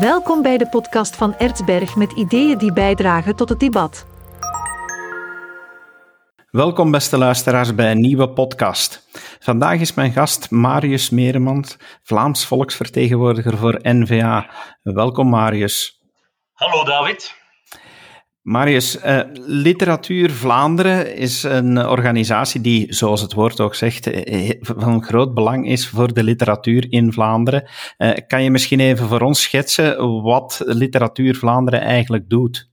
Welkom bij de podcast van Ertsberg met ideeën die bijdragen tot het debat. Welkom beste luisteraars bij een nieuwe podcast. Vandaag is mijn gast Marius Meremans, Vlaams volksvertegenwoordiger voor NVA. Welkom Marius. Hallo David. Marius, uh, Literatuur Vlaanderen is een organisatie die, zoals het woord ook zegt, eh, van groot belang is voor de literatuur in Vlaanderen. Kan je misschien even voor ons schetsen wat Literatuur Vlaanderen eigenlijk doet?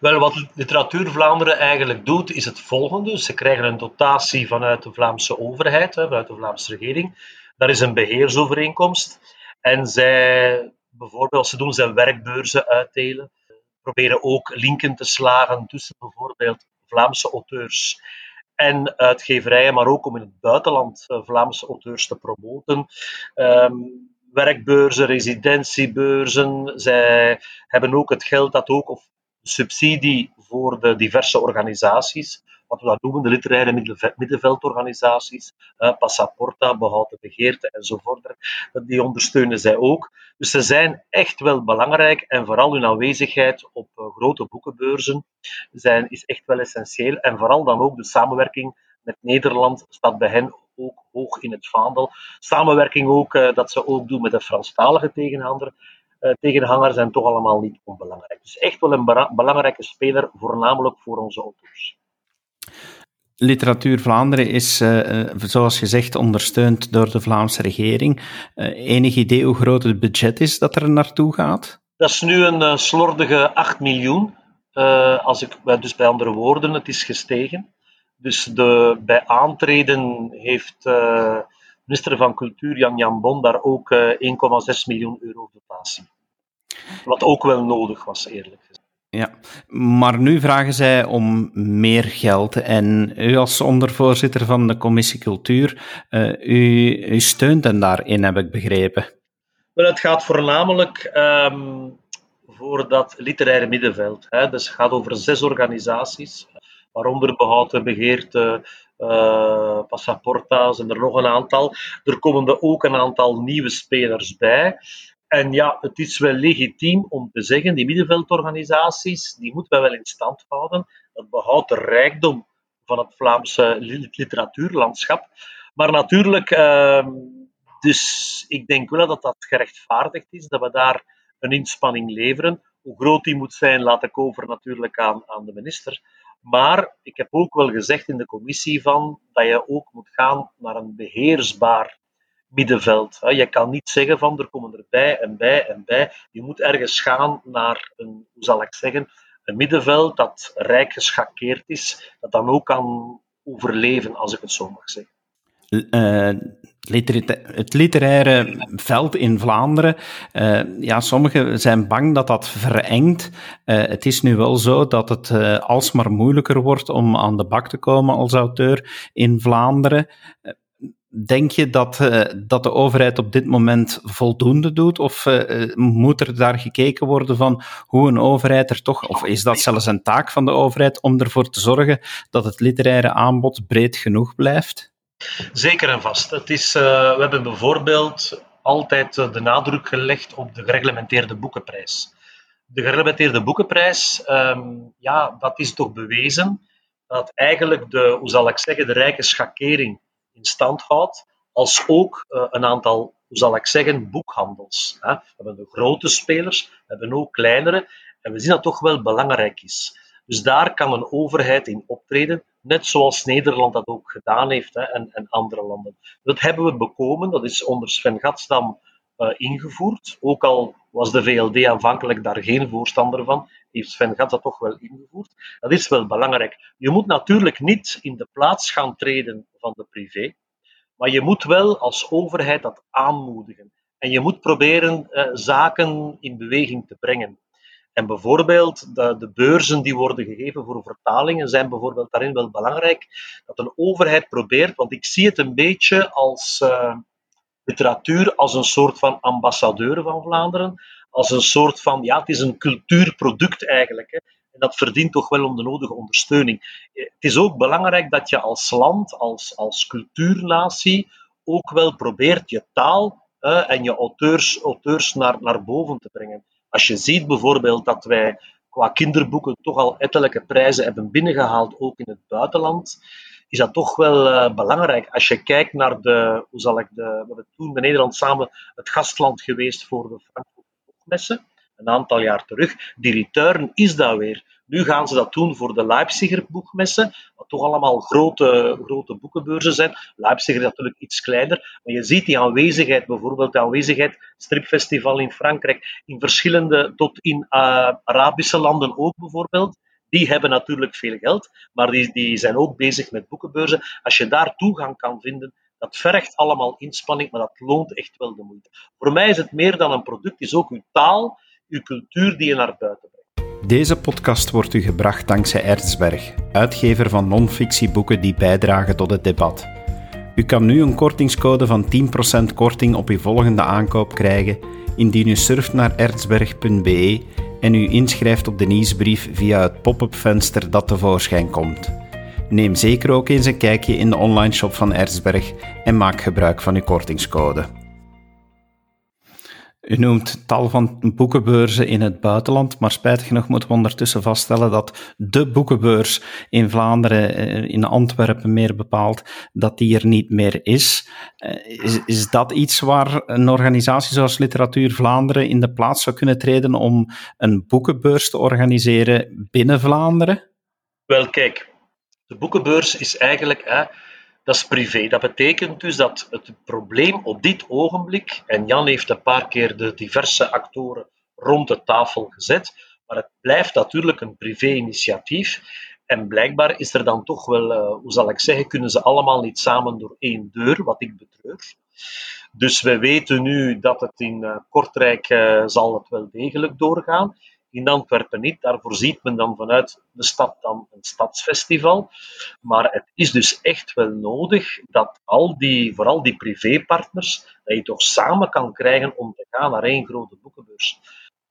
Wel, wat Literatuur Vlaanderen eigenlijk doet, is het volgende. Ze krijgen een dotatie vanuit de Vlaamse overheid, vanuit de Vlaamse regering. Daar is een beheersovereenkomst. En zij, bijvoorbeeld, ze doen zijn werkbeurzen uitdelen proberen ook linken te slagen tussen bijvoorbeeld Vlaamse auteurs en uitgeverijen, maar ook om in het buitenland eh, Vlaamse auteurs te promoten. Um, werkbeurzen, residentiebeurzen. Zij hebben ook het geld dat ook, of subsidie voor de diverse organisaties wat we dat noemen, de literaire middenveldorganisaties, uh, Passaporta, Behouden Begeerte enzovoort, die ondersteunen zij ook. Dus ze zijn echt wel belangrijk en vooral hun aanwezigheid op uh, grote boekenbeurzen zijn, is echt wel essentieel. En vooral dan ook de samenwerking met Nederland staat bij hen ook hoog in het vaandel. Samenwerking ook, uh, dat ze ook doen met de Franstalige tegenhanger, uh, tegenhanger zijn toch allemaal niet onbelangrijk. Dus echt wel een belangrijke speler, voornamelijk voor onze auteurs. Literatuur Vlaanderen is, uh, zoals gezegd, ondersteund door de Vlaamse regering. Uh, enig idee hoe groot het budget is dat er naartoe gaat? Dat is nu een slordige 8 miljoen. als ik, dus bij andere woorden, het is gestegen. Dus de, bij aantreden heeft minister van Cultuur Jan Jan Bon daar ook 1,6 miljoen euro dotatie. Wat ook wel nodig was, eerlijk gezegd. Ja, maar nu vragen zij om meer geld. En u als ondervoorzitter van de Commissie Cultuur, uh, u, steunt hen daarin, heb ik begrepen. Wel, het gaat voornamelijk um, voor dat literaire middenveld. Hè. Dus het gaat over zes organisaties, waaronder Behouden Begeerte, uh, Passaporta's en er nog een aantal. Er komen er ook een aantal nieuwe spelers bij. En ja, het is wel legitiem om te zeggen, die middenveldorganisaties, die moeten wij wel in stand houden. Dat behoudt de rijkdom van het Vlaamse literatuurlandschap. Maar natuurlijk, uh, dus ik denk wel dat dat gerechtvaardigd is, dat we daar een inspanning leveren. Hoe groot die moet zijn, laat ik over natuurlijk aan, aan de minister. Maar ik heb ook wel gezegd in de commissie van dat je ook moet gaan naar een beheersbaar middenveld. Je kan niet zeggen van er komen er bij en bij en bij. Je moet ergens gaan naar een, hoe zal ik zeggen, een middenveld dat rijk geschakeerd is, dat dan ook kan overleven, als ik het zo mag zeggen. Uh, het literaire veld in Vlaanderen, uh, ja, sommigen zijn bang dat dat verengt. Uh, het is nu wel zo dat het alsmaar moeilijker wordt om aan de bak te komen als auteur in Vlaanderen. Denk je dat, uh, dat de overheid op dit moment voldoende doet? Of uh, moet er daar gekeken worden van hoe een overheid er toch, of is dat zelfs een taak van de overheid om ervoor te zorgen dat het literaire aanbod breed genoeg blijft? Zeker en vast. Het is, we hebben bijvoorbeeld altijd de nadruk gelegd op de gereglementeerde boekenprijs. De gereglementeerde boekenprijs, um, ja, dat is toch bewezen dat eigenlijk de, hoe zal ik zeggen, de rijke schakering in stand houdt, als ook uh, een aantal, hoe zal ik zeggen, boekhandels. We hebben de grote spelers, we hebben ook kleinere, en we zien dat toch wel belangrijk is. Dus daar kan een overheid in optreden, net zoals Nederland dat ook gedaan heeft en, en andere landen. Dat hebben we bekomen, dat is onder Sven Gatstam uh, ingevoerd. Ook al was de VLD aanvankelijk daar geen voorstander van, heeft Sven Gats dat toch wel ingevoerd. Dat is wel belangrijk. Je moet natuurlijk niet in de plaats gaan treden van de privé, maar je moet wel als overheid dat aanmoedigen. En je moet proberen uh, zaken in beweging te brengen. En bijvoorbeeld de, de, beurzen die worden gegeven voor vertalingen zijn bijvoorbeeld daarin wel belangrijk. Dat een overheid probeert, want ik zie het een beetje als uh, literatuur als een soort van ambassadeur van Vlaanderen, als een soort van, ja, het is een cultuurproduct eigenlijk. Hè. En dat verdient toch wel om de nodige ondersteuning. Het is ook belangrijk dat je als land, als, als cultuurnatie, ook wel probeert je taal en je auteurs, auteurs naar, naar boven te brengen. Als je ziet bijvoorbeeld dat wij qua kinderboeken toch al ettelijke prijzen hebben binnengehaald, ook in het buitenland, is dat toch wel uh, belangrijk. Als je kijkt naar de, hoe zal ik de, we hebben toen met Nederland samen het gastland geweest voor de Frankfurter Boekmessen, een aantal jaar terug. Die return is dat weer. Nu gaan ze dat doen voor de Leipziger boekmessen, wat toch allemaal grote, grote boekenbeurzen zijn. Leipziger is natuurlijk iets kleiner, maar je ziet die aanwezigheid, bijvoorbeeld de aanwezigheid stripfestival in Frankrijk, in verschillende, tot in uh, Arabische landen ook bijvoorbeeld. Die hebben natuurlijk veel geld, maar die, die zijn ook bezig met boekenbeurzen. Als je daar toegang kan vinden, dat vergt allemaal inspanning, maar dat loont echt wel de moeite. Voor mij is het meer dan een product, het is ook uw taal, uw cultuur die je naar buiten brengt. Deze podcast wordt u gebracht dankzij Erzberg, uitgever van non-fictieboeken die bijdragen tot het debat. U kan nu een kortingscode van 10% korting op uw volgende aankoop krijgen indien u surft naar erzberg.be en u inschrijft op de nieuwsbrief via het pop-up venster dat tevoorschijn komt. Neem zeker ook eens een kijkje in de online shop van Erzberg en maak gebruik van uw kortingscode. U noemt tal van boekenbeurzen in het buitenland, maar spijtig genoeg moeten we ondertussen vaststellen dat de boekenbeurs in Vlaanderen, eh, in Antwerpen meer bepaald, dat die er niet meer is. Eh, is, is dat iets waar een organisatie zoals Literatuur Vlaanderen in de plaats zou kunnen treden om een boekenbeurs te organiseren binnen Vlaanderen? Wel, kijk, de boekenbeurs is eigenlijk... Hè, dat is privé. Dat betekent dus dat het probleem op dit ogenblik, en Jan heeft een paar keer de diverse actoren rond de tafel gezet, maar het blijft natuurlijk een privé-initiatief. En blijkbaar is er dan toch wel, uh, hoe zal ik zeggen, kunnen ze allemaal niet samen door één deur, wat ik betreur. Dus we weten nu dat het in uh, Kortrijk uh, zal het wel degelijk doorgaan in Antwerpen niet. Daarvoor ziet men dan vanuit de stad dan een stadsfestival. Maar het is dus echt wel nodig dat al die, vooral die privépartners, dat je toch samen kan krijgen om te gaan naar één grote boekenbeurs.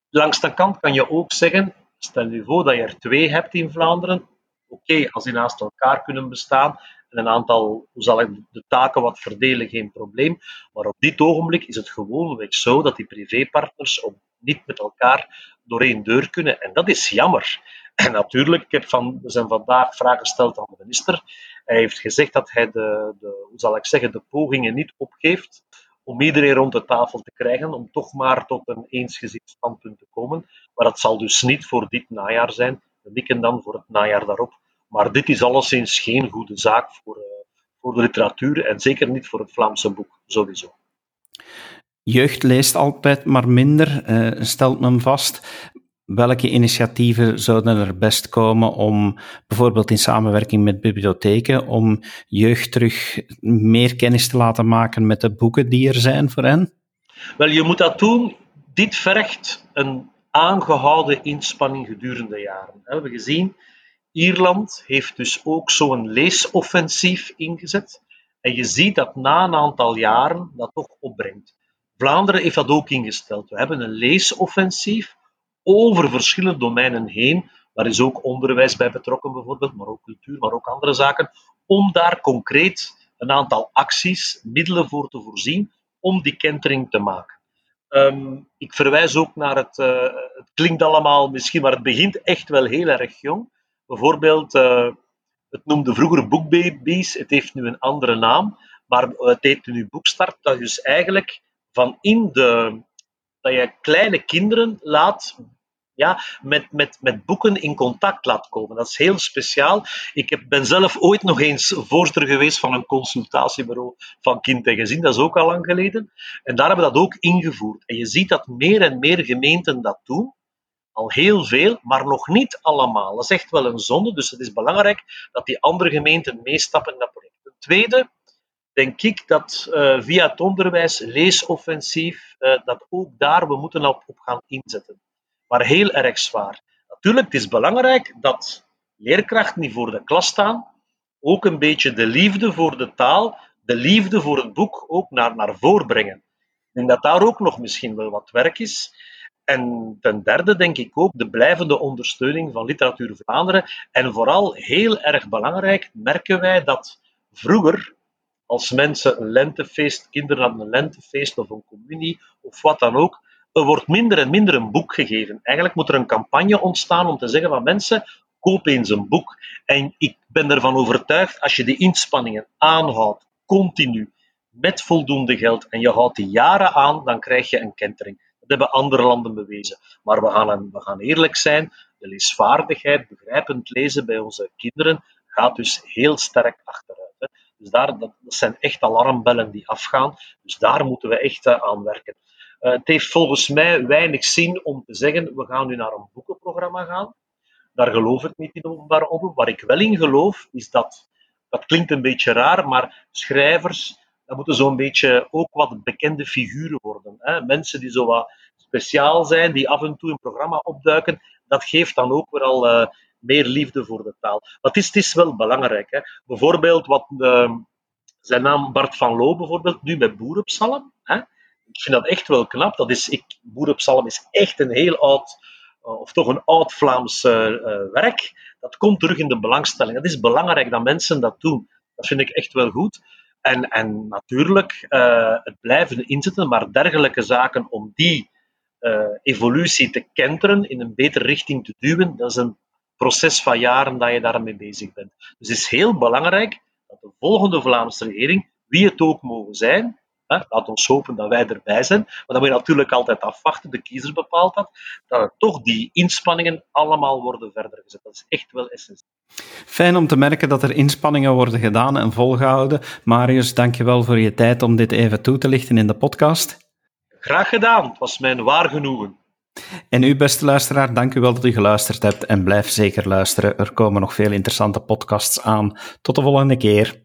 Langs de kant kan je ook zeggen, stel je voor dat je er twee hebt in Vlaanderen. Oké, als die naast elkaar kunnen bestaan en een aantal, hoe zal ik de taken wat verdelen, geen probleem. Maar op dit ogenblik is het gewoonweg zo dat die privépartners op niet met elkaar door één deur kunnen. En dat is jammer. En natuurlijk, ik heb van, we zijn vandaag vragen gesteld aan de minister. Hij heeft gezegd dat hij de, de, hoe zal ik zeggen, de pogingen niet opgeeft om iedereen rond de tafel te krijgen, om toch maar tot een eensgezind standpunt te komen. Maar dat zal dus niet voor dit najaar zijn. We mikken dan voor het najaar daarop. Maar dit is alleszins geen goede zaak voor, uh, voor de literatuur en zeker niet voor het Vlaamse boek, sowieso. Jeugd leest altijd maar minder, uh, stelt men vast. Welke initiatieven zouden er best komen om, bijvoorbeeld in samenwerking met bibliotheken, om jeugd terug meer kennis te laten maken met de boeken die er zijn voor hen? Wel, je moet dat doen. Dit vergt een aangehouden inspanning gedurende jaren. We hebben gezien, Ierland heeft dus ook zo'n leesoffensief ingezet. En je ziet dat na een aantal jaren dat toch opbrengt. Vlaanderen heeft dat ook ingesteld. We hebben een leesoffensief over verschillende domeinen heen. Daar is ook onderwijs bij betrokken, bijvoorbeeld, maar ook cultuur, maar ook andere zaken. Om daar concreet een aantal acties, middelen voor te voorzien, om die kentering te maken. Um, ik verwijs ook naar het, uh, het klinkt allemaal misschien, maar het begint echt wel heel erg jong. Bijvoorbeeld, uh, het noemde vroeger Boekbabies, het heeft nu een andere naam, maar het heet nu Boekstart. Dat is dus eigenlijk van in de, dat je kleine kinderen laat ja, met, met, met boeken in contact laat komen. Dat is heel speciaal. Ik heb, ben zelf ooit nog eens voorzitter geweest van een consultatiebureau van kind en gezin. Dat is ook al lang geleden. En daar hebben we dat ook ingevoerd. En je ziet dat meer en meer gemeenten dat doen. Al heel veel, maar nog niet allemaal. Dat is echt wel een zonde. Dus het is belangrijk dat die andere gemeenten meestappen in dat project. Ten tweede, denk ik dat uh, via het onderwijs, leesoffensief, uh, dat ook daar we moeten op, op gaan inzetten. Maar heel erg zwaar. Natuurlijk, het is belangrijk dat leerkrachten die voor de klas staan, ook een beetje de liefde voor de taal, de liefde voor het boek ook naar, naar voren brengen. Ik denk dat daar ook nog misschien wel wat werk is. En ten derde denk ik ook de blijvende ondersteuning van Literatuur Vlaanderen. En vooral heel erg belangrijk merken wij dat vroeger als mensen een lentefeest, kinderen hadden een lentefeest of een communie of wat dan ook, er wordt minder en minder een boek gegeven. Eigenlijk moet er een campagne ontstaan om te zeggen van mensen, koop eens een boek. En ik ben ervan overtuigd, als je die inspanningen aanhoudt, continu, met voldoende geld, en je houdt die jaren aan, dan krijg je een kentering. Dat hebben andere landen bewezen. Maar we gaan, we gaan eerlijk zijn, de leesvaardigheid, begrijpend lezen bij onze kinderen, gaat dus heel sterk achteruit. Dus daar, dat, zijn echt alarmbellen die afgaan. Dus daar moeten we echt uh, aan werken. Uh, het heeft volgens mij weinig zin om te zeggen, we gaan nu naar een boekenprogramma gaan. Daar geloof ik niet in openbare omroep. Waar ik wel in geloof, is dat, dat klinkt een beetje raar, maar schrijvers, dat moeten zo'n beetje ook wat bekende figuren worden. Hè? Mensen die zo wat speciaal zijn, die af en toe een programma opduiken, dat geeft dan ook weer al uh, meer liefde voor de taal. Maar het is, het is wel belangrijk. Hè? Bijvoorbeeld, wat uh, zijn naam Bart van Loo bijvoorbeeld, nu met Boerenpsalm. Hè? Ik vind dat echt wel knap. Dat is, ik, Boerenpsalm is echt een heel oud eh, of toch een oud Vlaams uh, werk, dat komt terug in de belangstelling. Het is belangrijk dat mensen dat doen. Dat vind ik echt wel goed. En, en natuurlijk, uh, het blijven inzetten, maar dergelijke zaken om die evolutie te kenteren, in een betere richting te duwen, dat is een proces van jaren dat je daarmee bezig bent. Dus het is heel belangrijk dat de volgende Vlaamse regering, wie het ook mogen zijn, Laat ons hopen dat wij erbij zijn. Maar dan moet je natuurlijk altijd afwachten, de kiezer bepaalt dat, dat toch die inspanningen allemaal worden verder gezet. Dat is echt wel essentieel. Fijn om te merken dat er inspanningen worden gedaan en volgehouden. Marius, dankjewel voor je tijd om dit even toe te lichten in de podcast. Graag gedaan, het was mijn waar genoegen. En u, beste luisteraar, dank u wel dat u geluisterd hebt en blijf zeker luisteren. Er komen nog veel interessante podcasts aan. Tot de volgende keer.